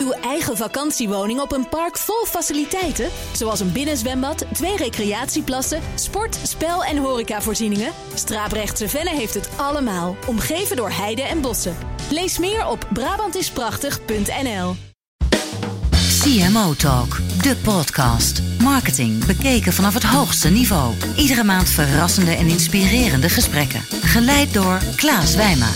Uw eigen vakantiewoning op een park vol faciliteiten, zoals een binnenzwembad, twee recreatieplassen, sport, spel en horecavoorzieningen. Straaprechtse Venne heeft het allemaal, omgeven door heide en bossen. Lees meer op Brabantisprachtig.nl. CMO Talk, de podcast. Marketing bekeken vanaf het hoogste niveau. Iedere maand verrassende en inspirerende gesprekken. Geleid door Klaas Wijma.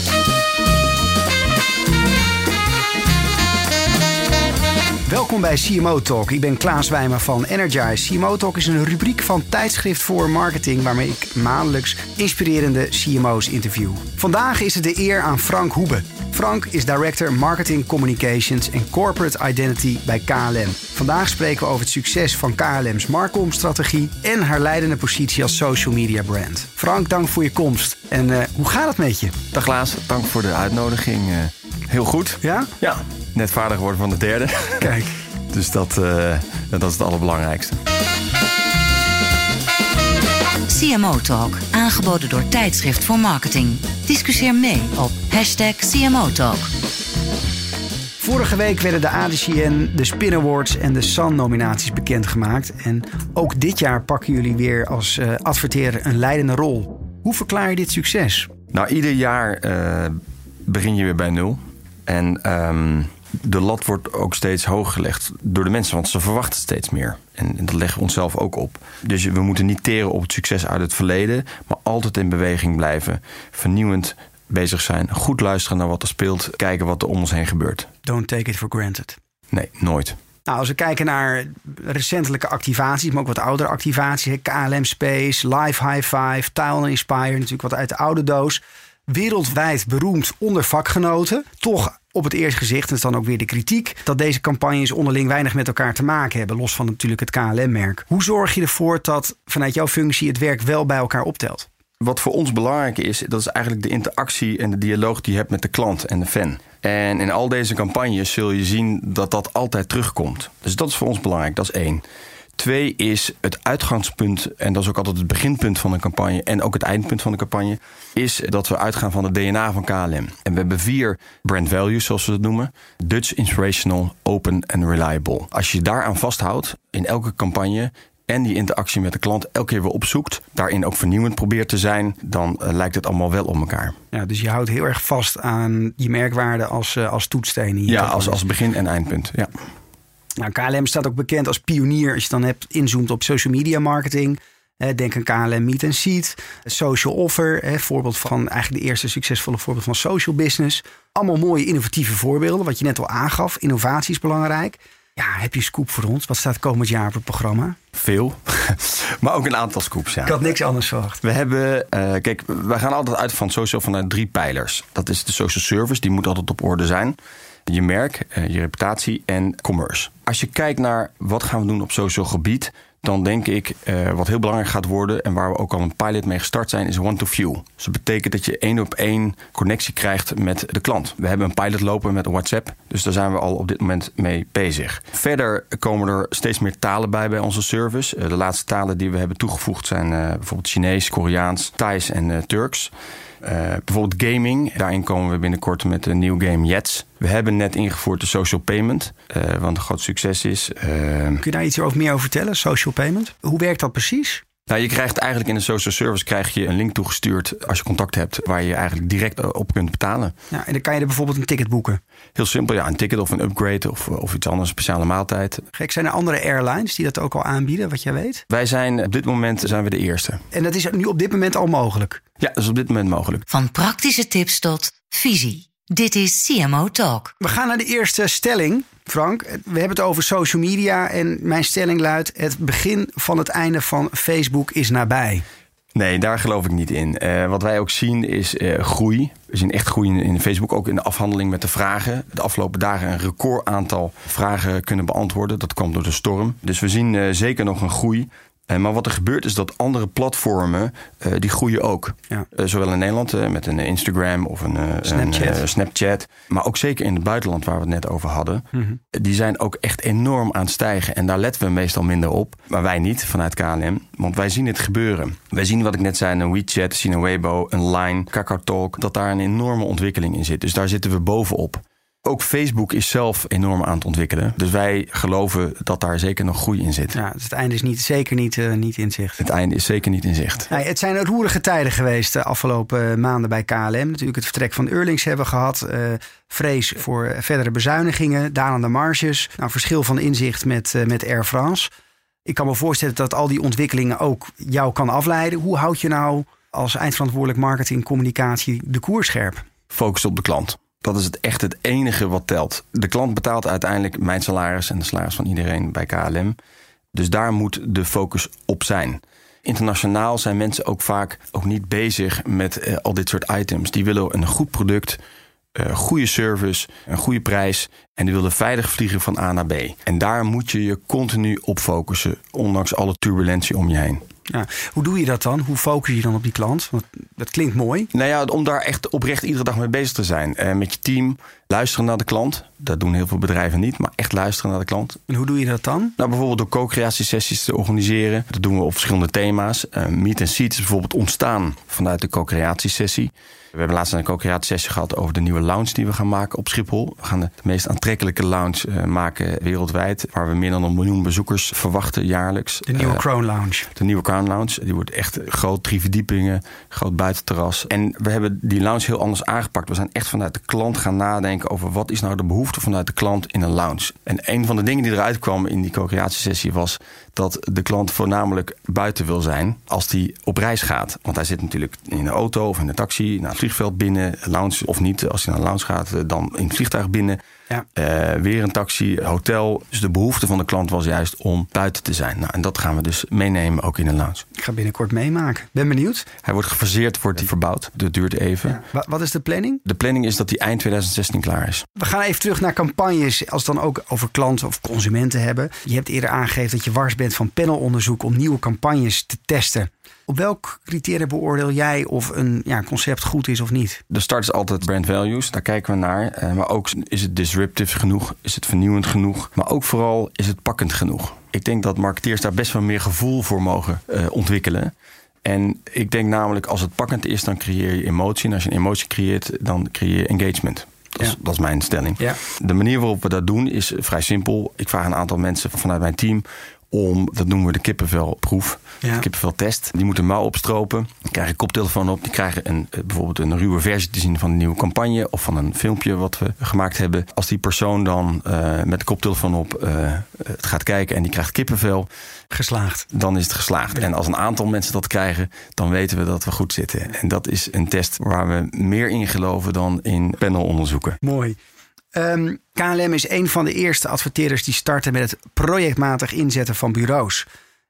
Welkom bij CMO Talk. Ik ben Klaas Wijmer van Energize. CMO Talk is een rubriek van tijdschrift voor marketing waarmee ik maandelijks inspirerende CMO's interview. Vandaag is het de eer aan Frank Hoebe. Frank is Director Marketing Communications en Corporate Identity bij KLM. Vandaag spreken we over het succes van KLM's Marcom-strategie en haar leidende positie als social media brand. Frank, dank voor je komst. En uh, hoe gaat het met je? Dag Klaas, dank voor de uitnodiging. Uh, heel goed. Ja? Ja, net vader geworden van de derde. Kijk. dus dat, uh, dat is het allerbelangrijkste. CMO Talk, aangeboden door Tijdschrift voor Marketing. Discussieer mee op hashtag CMO Talk. Vorige week werden de ADCN, de Spin Awards en de Sun nominaties bekendgemaakt. En ook dit jaar pakken jullie weer als uh, adverteerder een leidende rol. Hoe verklaar je dit succes? Nou, ieder jaar uh, begin je weer bij nul. En um, de lat wordt ook steeds hoger gelegd door de mensen, want ze verwachten steeds meer. En, en dat leggen we onszelf ook op. Dus we moeten niet teren op het succes uit het verleden, maar altijd in beweging blijven. Vernieuwend bezig zijn, goed luisteren naar wat er speelt, kijken wat er om ons heen gebeurt. Don't take it for granted. Nee, nooit. Nou, als we kijken naar recentelijke activaties, maar ook wat oudere activaties, KLM Space, Live High Five, Tile Inspire, natuurlijk wat uit de oude doos. Wereldwijd beroemd onder vakgenoten. Toch op het eerste gezicht, en is dan ook weer de kritiek, dat deze campagnes onderling weinig met elkaar te maken hebben, los van natuurlijk het KLM-merk. Hoe zorg je ervoor dat vanuit jouw functie het werk wel bij elkaar optelt? Wat voor ons belangrijk is, dat is eigenlijk de interactie en de dialoog die je hebt met de klant en de fan. En in al deze campagnes zul je zien dat dat altijd terugkomt. Dus dat is voor ons belangrijk, dat is één. Twee is het uitgangspunt, en dat is ook altijd het beginpunt van een campagne en ook het eindpunt van de campagne, is dat we uitgaan van het DNA van KLM. En we hebben vier brand values, zoals we dat noemen: Dutch, inspirational, open en reliable. Als je daaraan vasthoudt in elke campagne en die interactie met de klant elke keer weer opzoekt, daarin ook vernieuwend probeert te zijn, dan uh, lijkt het allemaal wel op elkaar. Ja, dus je houdt heel erg vast aan je merkwaarde als, uh, als toetssteen. Ja, als, als begin en eindpunt. Ja. Nou, KLM staat ook bekend als pionier als je dan hebt inzoomt op social media marketing. Denk aan KLM Meet and Seat, Social Offer, voorbeeld van eigenlijk de eerste succesvolle voorbeeld van social business. Allemaal mooie innovatieve voorbeelden, wat je net al aangaf. Innovatie is belangrijk. Ja, heb je scoop voor ons? Wat staat komend jaar op het programma? Veel, maar ook een aantal scoops. Ja. Ik had niks anders verwacht. We hebben, uh, kijk, wij gaan altijd uit van social vanuit drie pijlers. Dat is de social service, die moet altijd op orde zijn je merk, je reputatie en commerce. Als je kijkt naar wat gaan we doen op social gebied, dan denk ik uh, wat heel belangrijk gaat worden en waar we ook al een pilot mee gestart zijn, is one-to-few. Dus dat betekent dat je één op één connectie krijgt met de klant. We hebben een pilot lopen met WhatsApp, dus daar zijn we al op dit moment mee bezig. Verder komen er steeds meer talen bij bij onze service. Uh, de laatste talen die we hebben toegevoegd zijn bijvoorbeeld Chinees, Koreaans, Thais en Turks. Uh, bijvoorbeeld gaming. Daarin komen we binnenkort met een nieuw game Jets. We hebben net ingevoerd de social payment, uh, wat een groot succes is. Uh, Kun je daar iets meer over vertellen, social payment? Hoe werkt dat precies? Nou, je krijgt eigenlijk in de social service krijg je een link toegestuurd als je contact hebt, waar je eigenlijk direct op kunt betalen. Ja, en dan kan je er bijvoorbeeld een ticket boeken. Heel simpel, ja, een ticket of een upgrade of, of iets anders, een speciale maaltijd. Gek, zijn er andere airlines die dat ook al aanbieden, wat jij weet? Wij zijn op dit moment zijn we de eerste. En dat is nu op dit moment al mogelijk? Ja, dat is op dit moment mogelijk. Van praktische tips tot visie. Dit is CMO Talk. We gaan naar de eerste stelling. Frank, we hebben het over social media en mijn stelling luidt: het begin van het einde van Facebook is nabij. Nee, daar geloof ik niet in. Uh, wat wij ook zien is uh, groei. We zien echt groei in, in, Facebook, ook in de afhandeling met de vragen. De afgelopen dagen een record aantal vragen kunnen beantwoorden. Dat kwam door de storm. Dus we zien uh, zeker nog een groei. Uh, maar wat er gebeurt is dat andere platformen uh, die groeien ook. Ja. Uh, zowel in Nederland met een Instagram of een Snapchat. Een, Snapchat. Maar ook zeker in het buitenland waar we het net over hadden. Mm -hmm. Die zijn ook echt enorm aan het stijgen. En daar letten we meestal minder op. Maar wij niet vanuit KLM. Want wij zien het gebeuren. Wij zien wat ik net zei, een WeChat, zien een Weibo, een Line, KakaoTalk. Dat daar een enorme ontwikkeling in zit. Dus daar zitten we bovenop. Ook Facebook is zelf enorm aan het ontwikkelen. Dus wij geloven dat daar zeker nog groei in zit. Ja, dus het einde is niet, zeker niet, uh, niet in zicht. Het einde is zeker niet in zicht. Het zijn roerige tijden geweest de afgelopen maanden bij KLM. Natuurlijk het vertrek van Eurlings hebben we gehad. Uh, vrees voor verdere bezuinigingen, dalende marges. Nou, verschil van inzicht met, uh, met Air France. Ik kan me voorstellen dat al die ontwikkelingen ook jou kan afleiden. Hoe houd je nou als eindverantwoordelijk marketing communicatie de koers scherp? Focus op de klant. Dat is het echt het enige wat telt. De klant betaalt uiteindelijk mijn salaris en de salaris van iedereen bij KLM. Dus daar moet de focus op zijn. Internationaal zijn mensen ook vaak ook niet bezig met uh, al dit soort items. Die willen een goed product, uh, goede service, een goede prijs. En die willen veilig vliegen van A naar B. En daar moet je je continu op focussen, ondanks alle turbulentie om je heen. Ja. Hoe doe je dat dan? Hoe focus je dan op die klant? Want dat klinkt mooi. Nou ja, om daar echt oprecht iedere dag mee bezig te zijn. Uh, met je team, luisteren naar de klant. Dat doen heel veel bedrijven niet, maar echt luisteren naar de klant. En hoe doe je dat dan? Nou, bijvoorbeeld door co-creatiesessies te organiseren. Dat doen we op verschillende thema's. Uh, meet and Seat is bijvoorbeeld ontstaan vanuit de co-creatiesessie. We hebben laatst een co-creatiesessie gehad over de nieuwe lounge die we gaan maken op Schiphol. We gaan de meest aantrekkelijke lounge uh, maken wereldwijd. Waar we meer dan een miljoen bezoekers verwachten jaarlijks. De nieuwe uh, Crown Lounge. De nieuwe Crown Lounge. Die wordt echt groot, drie verdiepingen, groot buitenterras. En we hebben die lounge heel anders aangepakt. We zijn echt vanuit de klant gaan nadenken over wat is nou de behoefte vanuit de klant in een lounge. En een van de dingen die eruit kwam in die co-creatiesessie was dat de klant voornamelijk buiten wil zijn als hij op reis gaat. Want hij zit natuurlijk in de auto of in de taxi, naar het vliegveld binnen, lounge of niet. Als hij naar een lounge gaat, dan in het vliegtuig binnen. Ja. Uh, weer een taxi, hotel. Dus de behoefte van de klant was juist om buiten te zijn. Nou, en dat gaan we dus meenemen ook in de lounge. Ik ga binnenkort meemaken. Ben benieuwd. Hij wordt gefaseerd, wordt hij verbouwd. Dat duurt even. Ja. Wat is de planning? De planning is dat hij eind 2016 klaar is. We gaan even terug naar campagnes. Als we dan ook over klanten of consumenten hebben. Je hebt eerder aangegeven dat je wars bent van panelonderzoek om nieuwe campagnes te testen. Op welk criteria beoordeel jij of een ja, concept goed is of niet? De start is altijd brand values, daar kijken we naar. Uh, maar ook is het disruptive genoeg? Is het vernieuwend genoeg? Maar ook vooral is het pakkend genoeg? Ik denk dat marketeers daar best wel meer gevoel voor mogen uh, ontwikkelen. En ik denk namelijk, als het pakkend is, dan creëer je emotie. En als je een emotie creëert, dan creëer je engagement. Dat is, dat is mijn stelling. Ja. De manier waarop we dat doen is vrij simpel. Ik vraag een aantal mensen vanuit mijn team om, dat noemen we de kippenvelproef, ja. de kippenveltest. Die moeten mouw opstropen, die krijgen koptelefoon op, die krijgen een, bijvoorbeeld een ruwe versie te zien van een nieuwe campagne of van een filmpje wat we gemaakt hebben. Als die persoon dan uh, met de koptelefoon op uh, het gaat kijken en die krijgt kippenvel, geslaagd. Dan is het geslaagd. Ja. En als een aantal mensen dat krijgen, dan weten we dat we goed zitten. En dat is een test waar we meer in geloven dan in panelonderzoeken. Mooi. KLM is een van de eerste adverteerders die starten met het projectmatig inzetten van bureaus.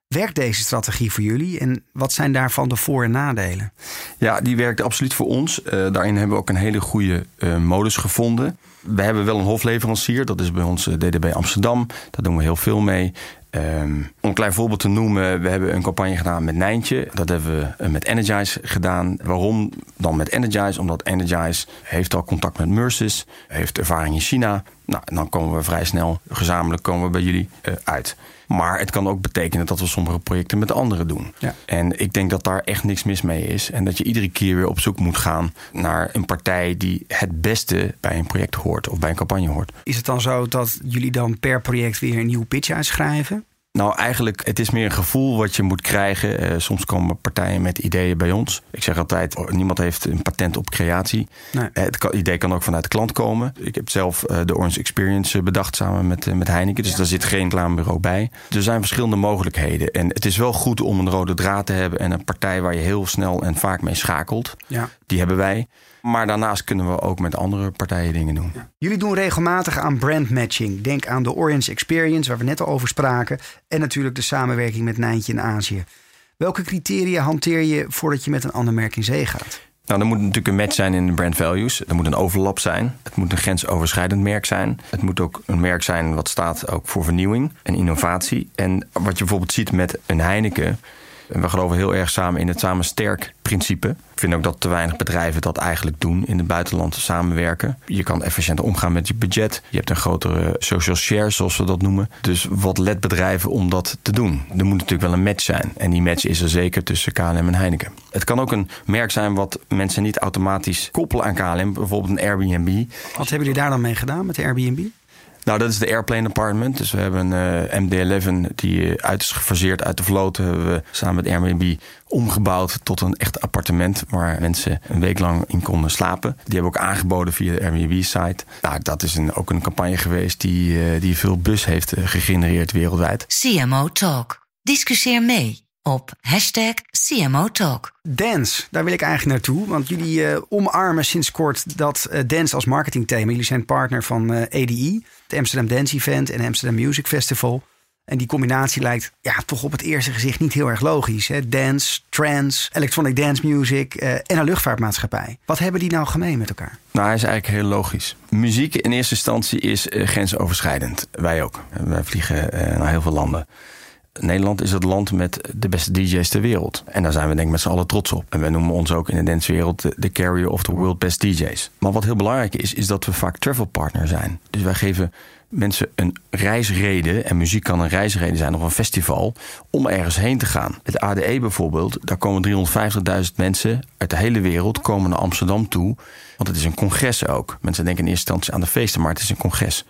Werkt deze strategie voor jullie en wat zijn daarvan de voor- en nadelen? Ja, die werkt absoluut voor ons. Uh, daarin hebben we ook een hele goede uh, modus gevonden. We hebben wel een hofleverancier, dat is bij ons uh, DDB Amsterdam. Daar doen we heel veel mee. Um, om een klein voorbeeld te noemen, we hebben een campagne gedaan met Nijntje. Dat hebben we met Energize gedaan. Waarom dan met Energize? Omdat Energize heeft al contact met Merces, heeft ervaring in China. Nou, dan komen we vrij snel gezamenlijk komen we bij jullie uh, uit. Maar het kan ook betekenen dat we sommige projecten met anderen doen. Ja. En ik denk dat daar echt niks mis mee is. En dat je iedere keer weer op zoek moet gaan naar een partij die het beste bij een project hoort of bij een campagne hoort. Is het dan zo dat jullie dan per project weer een nieuwe pitch uitschrijven? Nou, eigenlijk, het is meer een gevoel wat je moet krijgen. Uh, soms komen partijen met ideeën bij ons. Ik zeg altijd, niemand heeft een patent op creatie. Nee. Uh, het kan, idee kan ook vanuit de klant komen. Ik heb zelf uh, de Orange Experience bedacht samen met, met Heineken. Dus ja. daar zit geen reclamebureau bij. Er zijn verschillende mogelijkheden. En het is wel goed om een rode draad te hebben... en een partij waar je heel snel en vaak mee schakelt. Ja. Die hebben wij. Maar daarnaast kunnen we ook met andere partijen dingen doen. Jullie doen regelmatig aan brandmatching. Denk aan de Orange Experience, waar we net al over spraken. En natuurlijk de samenwerking met Nijntje in Azië. Welke criteria hanteer je voordat je met een ander merk in zee gaat? Nou, er moet natuurlijk een match zijn in de brand values. Er moet een overlap zijn. Het moet een grensoverschrijdend merk zijn. Het moet ook een merk zijn wat staat ook voor vernieuwing en innovatie. En wat je bijvoorbeeld ziet met een Heineken. We geloven heel erg samen in het samen sterk principe. Ik vind ook dat te weinig bedrijven dat eigenlijk doen in het buitenland samenwerken. Je kan efficiënter omgaan met je budget. Je hebt een grotere social share, zoals we dat noemen. Dus wat let bedrijven om dat te doen? Er moet natuurlijk wel een match zijn. En die match is er zeker tussen KLM en Heineken. Het kan ook een merk zijn wat mensen niet automatisch koppelen aan KLM. Bijvoorbeeld een Airbnb. Wat hebben jullie daar dan mee gedaan met de Airbnb? Nou, dat is de Airplane Apartment. Dus we hebben een uh, MD-11 die uit is gefaseerd uit de vloot. Hebben we samen met Airbnb omgebouwd tot een echt appartement waar mensen een week lang in konden slapen. Die hebben we ook aangeboden via de Airbnb-site. Nou, dat is een, ook een campagne geweest die, uh, die veel bus heeft gegenereerd wereldwijd. CMO Talk. Discussieer mee op hashtag CMO Talk. Dance, daar wil ik eigenlijk naartoe. Want jullie uh, omarmen sinds kort dat uh, dance als marketingthema. Jullie zijn partner van uh, ADE, het Amsterdam Dance Event en Amsterdam Music Festival. En die combinatie lijkt ja, toch op het eerste gezicht niet heel erg logisch. Hè? Dance, trance, electronic dance music en een luchtvaartmaatschappij. Wat hebben die nou gemeen met elkaar? Nou, hij is eigenlijk heel logisch. Muziek in eerste instantie is grensoverschrijdend. Wij ook. Wij vliegen naar heel veel landen. Nederland is het land met de beste DJ's ter wereld. En daar zijn we denk ik met z'n allen trots op. En wij noemen ons ook in de dancewereld de carrier of the world best DJ's. Maar wat heel belangrijk is, is dat we vaak travel partner zijn. Dus wij geven mensen een reisreden, en muziek kan een reisreden zijn of een festival, om ergens heen te gaan. Het ADE bijvoorbeeld, daar komen 350.000 mensen uit de hele wereld komen naar Amsterdam toe. Want het is een congres ook. Mensen denken in eerste instantie aan de feesten, maar het is een congres.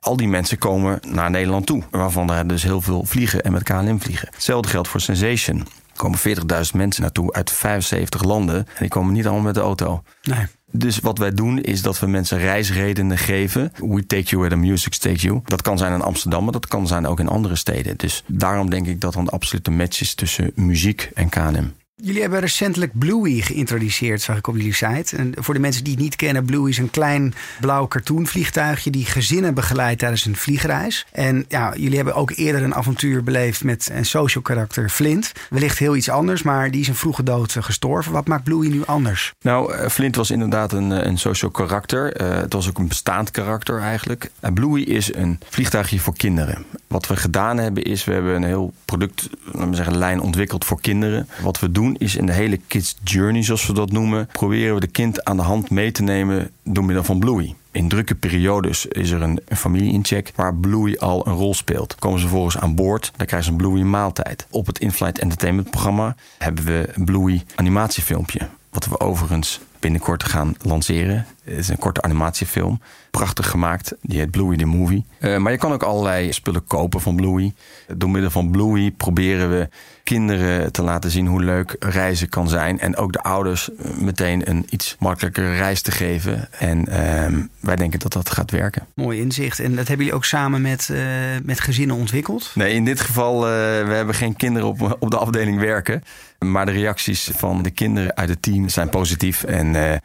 Al die mensen komen naar Nederland toe. Waarvan er dus heel veel vliegen en met KLM vliegen. Hetzelfde geldt voor Sensation. Er komen 40.000 mensen naartoe uit 75 landen. En die komen niet allemaal met de auto. Nee. Dus wat wij doen is dat we mensen reisredenen geven. We take you where the music takes you. Dat kan zijn in Amsterdam, maar dat kan zijn ook in andere steden. Dus daarom denk ik dat er een absolute match is tussen muziek en KLM. Jullie hebben recentelijk Bluey geïntroduceerd, zag ik op jullie site. En voor de mensen die het niet kennen, Bluey is een klein blauw cartoonvliegtuigje die gezinnen begeleidt tijdens een vliegreis. En ja, jullie hebben ook eerder een avontuur beleefd met een social karakter Flint. Wellicht heel iets anders, maar die is een vroege dood gestorven. Wat maakt Bluey nu anders? Nou, eh, Flint was inderdaad een, eh, een social karakter. Het was ook een bestaand karakter eigenlijk. Uh, Bluey is een vliegtuigje voor kinderen. Wat we gedaan hebben is, we hebben een heel product, laten we zeggen, lijn ontwikkeld voor kinderen. Wat we doen is in de hele kids journey, zoals we dat noemen, proberen we de kind aan de hand mee te nemen door middel van Bluey. In drukke periodes is er een, familie-incheck waar Bluey al een rol speelt. Komen ze vervolgens aan boord, dan krijgen ze een Bluey maaltijd. Op het in-flight entertainment programma hebben we een Bluey animatiefilmpje. Wat we overigens binnenkort gaan lanceren. Het is een korte animatiefilm. Prachtig gemaakt. Die heet Bluey the Movie. Uh, maar je kan ook allerlei spullen kopen van Bluey. Door middel van Bluey proberen we kinderen te laten zien hoe leuk reizen kan zijn. En ook de ouders meteen een iets makkelijker reis te geven. En uh, wij denken dat dat gaat werken. Mooi inzicht. En dat hebben jullie ook samen met, uh, met gezinnen ontwikkeld? Nee, in dit geval, uh, we hebben geen kinderen op, op de afdeling werken. Maar de reacties van de kinderen uit het team zijn positief. En uh,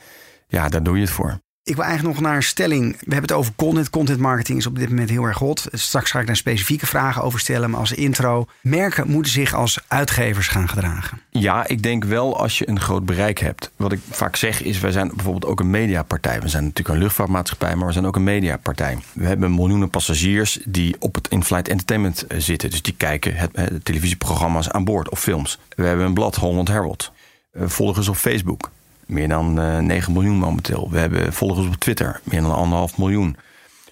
ja, daar doe je het voor. Ik wil eigenlijk nog naar een stelling. We hebben het over content. Content marketing is op dit moment heel erg hot. Straks ga ik daar specifieke vragen over stellen. Maar als intro. Merken moeten zich als uitgevers gaan gedragen. Ja, ik denk wel als je een groot bereik hebt. Wat ik vaak zeg is, wij zijn bijvoorbeeld ook een mediapartij. We zijn natuurlijk een luchtvaartmaatschappij, maar we zijn ook een mediapartij. We hebben miljoenen passagiers die op het in-flight entertainment zitten. Dus die kijken het, het televisieprogramma's aan boord of films. We hebben een blad Holland Herald. Volgers op Facebook. Meer dan uh, 9 miljoen momenteel. We hebben volgers op Twitter, meer dan anderhalf miljoen.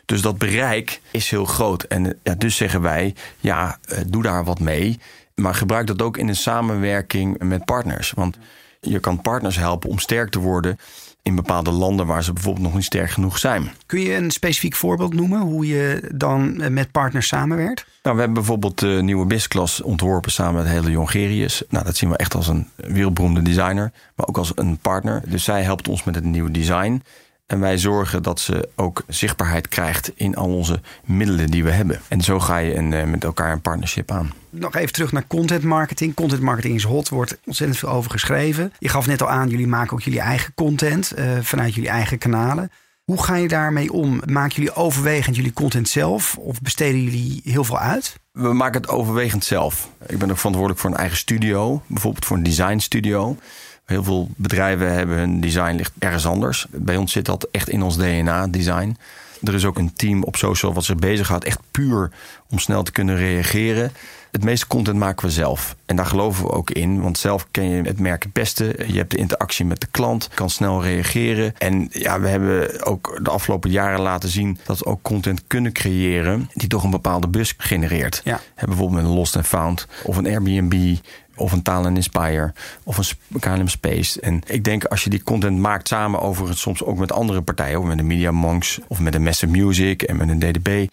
Dus dat bereik is heel groot. En ja, dus zeggen wij, ja, doe daar wat mee. Maar gebruik dat ook in een samenwerking met partners. Want je kan partners helpen om sterk te worden in bepaalde landen waar ze bijvoorbeeld nog niet sterk genoeg zijn. Kun je een specifiek voorbeeld noemen hoe je dan met partners samenwerkt? Nou, we hebben bijvoorbeeld de nieuwe BIS-klas ontworpen samen met hele Jongerius. Nou, dat zien we echt als een wereldberoemde designer, maar ook als een partner. Dus zij helpt ons met het nieuwe design. En wij zorgen dat ze ook zichtbaarheid krijgt in al onze middelen die we hebben. En zo ga je een, met elkaar een partnership aan. Nog even terug naar content marketing. Content marketing is hot, wordt ontzettend veel over geschreven. Je gaf net al aan, jullie maken ook jullie eigen content uh, vanuit jullie eigen kanalen. Hoe ga je daarmee om? Maken jullie overwegend jullie content zelf of besteden jullie heel veel uit? We maken het overwegend zelf. Ik ben ook verantwoordelijk voor een eigen studio, bijvoorbeeld voor een design studio. Heel veel bedrijven hebben hun design ligt ergens anders. Bij ons zit dat echt in ons DNA, design. Er is ook een team op social wat zich bezighoudt echt puur om snel te kunnen reageren. Het meeste content maken we zelf. En daar geloven we ook in. Want zelf ken je het merk het beste. Je hebt de interactie met de klant. Kan snel reageren. En ja, we hebben ook de afgelopen jaren laten zien dat we ook content kunnen creëren. die toch een bepaalde bus genereert. Ja. bijvoorbeeld met een Lost and Found of een Airbnb of een Taal Inspire of een KLM Space. En ik denk als je die content maakt samen over soms ook met andere partijen, ook met de Media Monks of met een Massive Music en met een DDB.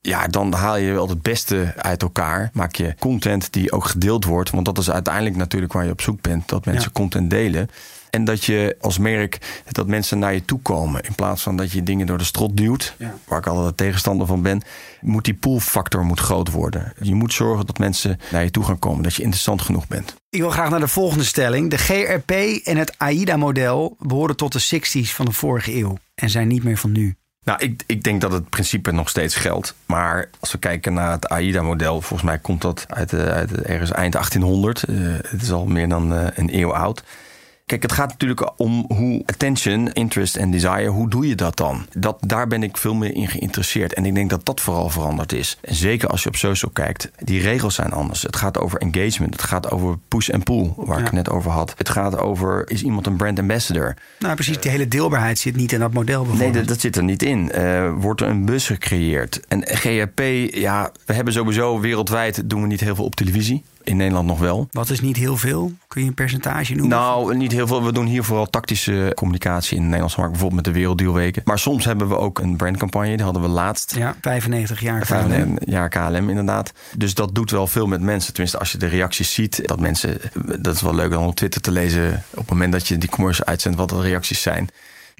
Ja, dan haal je wel het beste uit elkaar. Maak je content die ook gedeeld wordt. Want dat is uiteindelijk natuurlijk waar je op zoek bent. Dat mensen content delen. En dat je als merk dat mensen naar je toe komen. In plaats van dat je dingen door de strot duwt. Waar ik altijd tegenstander van ben. Moet die poolfactor moet groot worden. Je moet zorgen dat mensen naar je toe gaan komen. Dat je interessant genoeg bent. Ik wil graag naar de volgende stelling. De GRP en het AIDA-model behoren tot de 60s van de vorige eeuw. En zijn niet meer van nu. Nou, ik, ik denk dat het principe nog steeds geldt. Maar als we kijken naar het AIDA-model, volgens mij komt dat uit, uit ergens eind 1800. Uh, eh, het is al meer dan uh, een eeuw oud. Kijk, het gaat natuurlijk om hoe attention, interest en desire, hoe doe je dat dan? Dat, daar ben ik veel meer in geïnteresseerd. En ik denk dat dat vooral veranderd is. En zeker als je op social kijkt, die regels zijn anders. Het gaat over engagement, het gaat over push en pull, waar ik het net over had. Het gaat over, is iemand een brand ambassador? Nou, precies, die hele deelbaarheid zit niet in dat model Nee, dat, dat, zit er niet in. Uh, wordt er een bus gecreëerd? En GRP, ja, we hebben sowieso wereldwijd, doen we niet heel veel op televisie. In Nederland nog wel. Wat is niet heel veel? Kun je een percentage noemen? Nou, niet heel veel. We doen hier vooral tactische communicatie in de Nederlandse markt. Bijvoorbeeld met de Werelddealweken. Maar soms hebben we ook een brandcampagne. Die hadden we laatst. Ja, 95 jaar 95 jaar KLM inderdaad. Dus dat doet wel veel met mensen. Tenminste, als je de reacties ziet. Dat mensen, dat is wel leuk om op Twitter te lezen. Op het moment dat je die commercial uitzendt, wat de reacties zijn.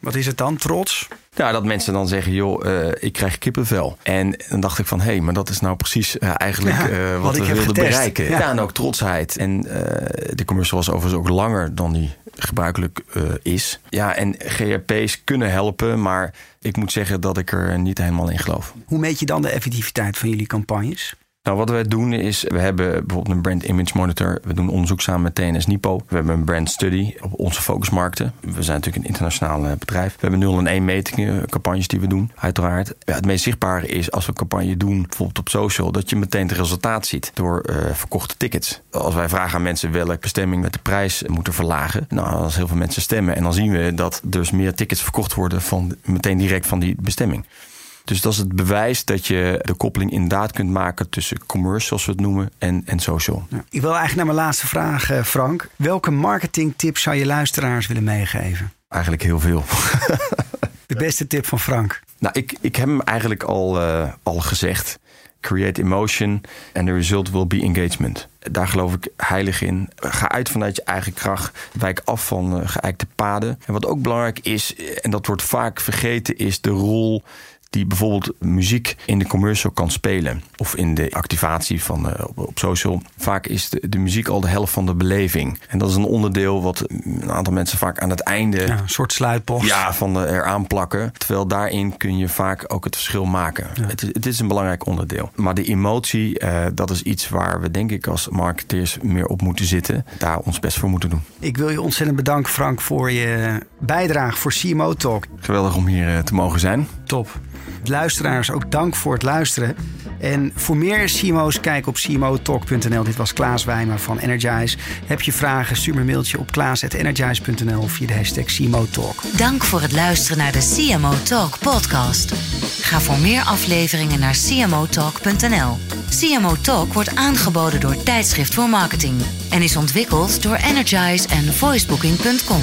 Wat is het dan? Trots? Ja, dat mensen dan zeggen, joh, uh, ik krijg kippenvel. En dan dacht ik van, hé, hey, maar dat is nou precies uh, eigenlijk ja, uh, wat, wat we wilden bereiken. Ja. ja. en ook trotsheid. En de commercial was overigens ook langer dan die gebruikelijk is. Ja, en GRP's kunnen helpen, maar ik moet zeggen dat ik er niet helemaal in geloof. Hoe meet je dan de effectiviteit van jullie campagnes? Nou, wat wij doen is, we hebben bijvoorbeeld een brand image monitor. We doen onderzoek samen met TNS Nipo. We hebben een brand study op onze focusmarkten. We zijn natuurlijk een internationaal eh, bedrijf. We hebben 0 en 1 metingen, campagnes die we doen, uiteraard. Ja, het meest zichtbare is als we een campagne doen, bijvoorbeeld op social, dat je meteen het resultaat ziet door uh, verkochte tickets. Als wij vragen aan mensen welke bestemming met de prijs moeten verlagen, nou, als heel veel mensen stemmen en dan zien we dat dus meer tickets verkocht worden van meteen direct van die bestemming. Dus dat is het bewijs dat je de koppeling inderdaad kunt maken tussen commerce, zoals we het noemen, en, en social. Ja. Ik wil eigenlijk naar mijn laatste vraag, eh, Frank. Welke marketingtips zou je luisteraars willen meegeven? Eigenlijk heel veel. de beste tip van Frank? Nou, ik, ik heb hem eigenlijk al, uh, al gezegd. Create emotion and the result will be engagement. Daar geloof ik heilig in. Ga uit vanuit je eigen kracht. Wijk af van uh, geëikte paden. En wat ook belangrijk is, en dat wordt vaak vergeten, is de rol die bijvoorbeeld muziek in de commercial kan spelen. Of in de activatie van, uh, op, social. Vaak is de, de, muziek al de helft van de beleving. En dat is een onderdeel wat een aantal mensen vaak aan het einde... Ja, een soort sluitpost. Ja, van de, eraan plakken. Terwijl daarin kun je vaak ook het verschil maken. Het, het, is een belangrijk onderdeel. Maar de emotie, uh, dat is iets waar we denk ik als marketeers meer op moeten zitten. Daar ons best voor moeten doen. Ik wil je ontzettend bedanken Frank voor je bijdrage voor CMO Talk. Geweldig om hier uh, te mogen zijn. Top. Luisteraars, ook dank voor het luisteren. En voor meer CMO's, kijk op cmotalk.nl. Dit was Klaas Wijmer van Energize. Heb je vragen, stuur me een mailtje op klaas.energize.nl via de hashtag CMO Talk. Dank voor het luisteren naar de CMO Talk podcast. Ga voor meer afleveringen naar cmotalk.nl. CMO Talk wordt aangeboden door Tijdschrift voor Marketing en is ontwikkeld door Energize en voicebooking.com.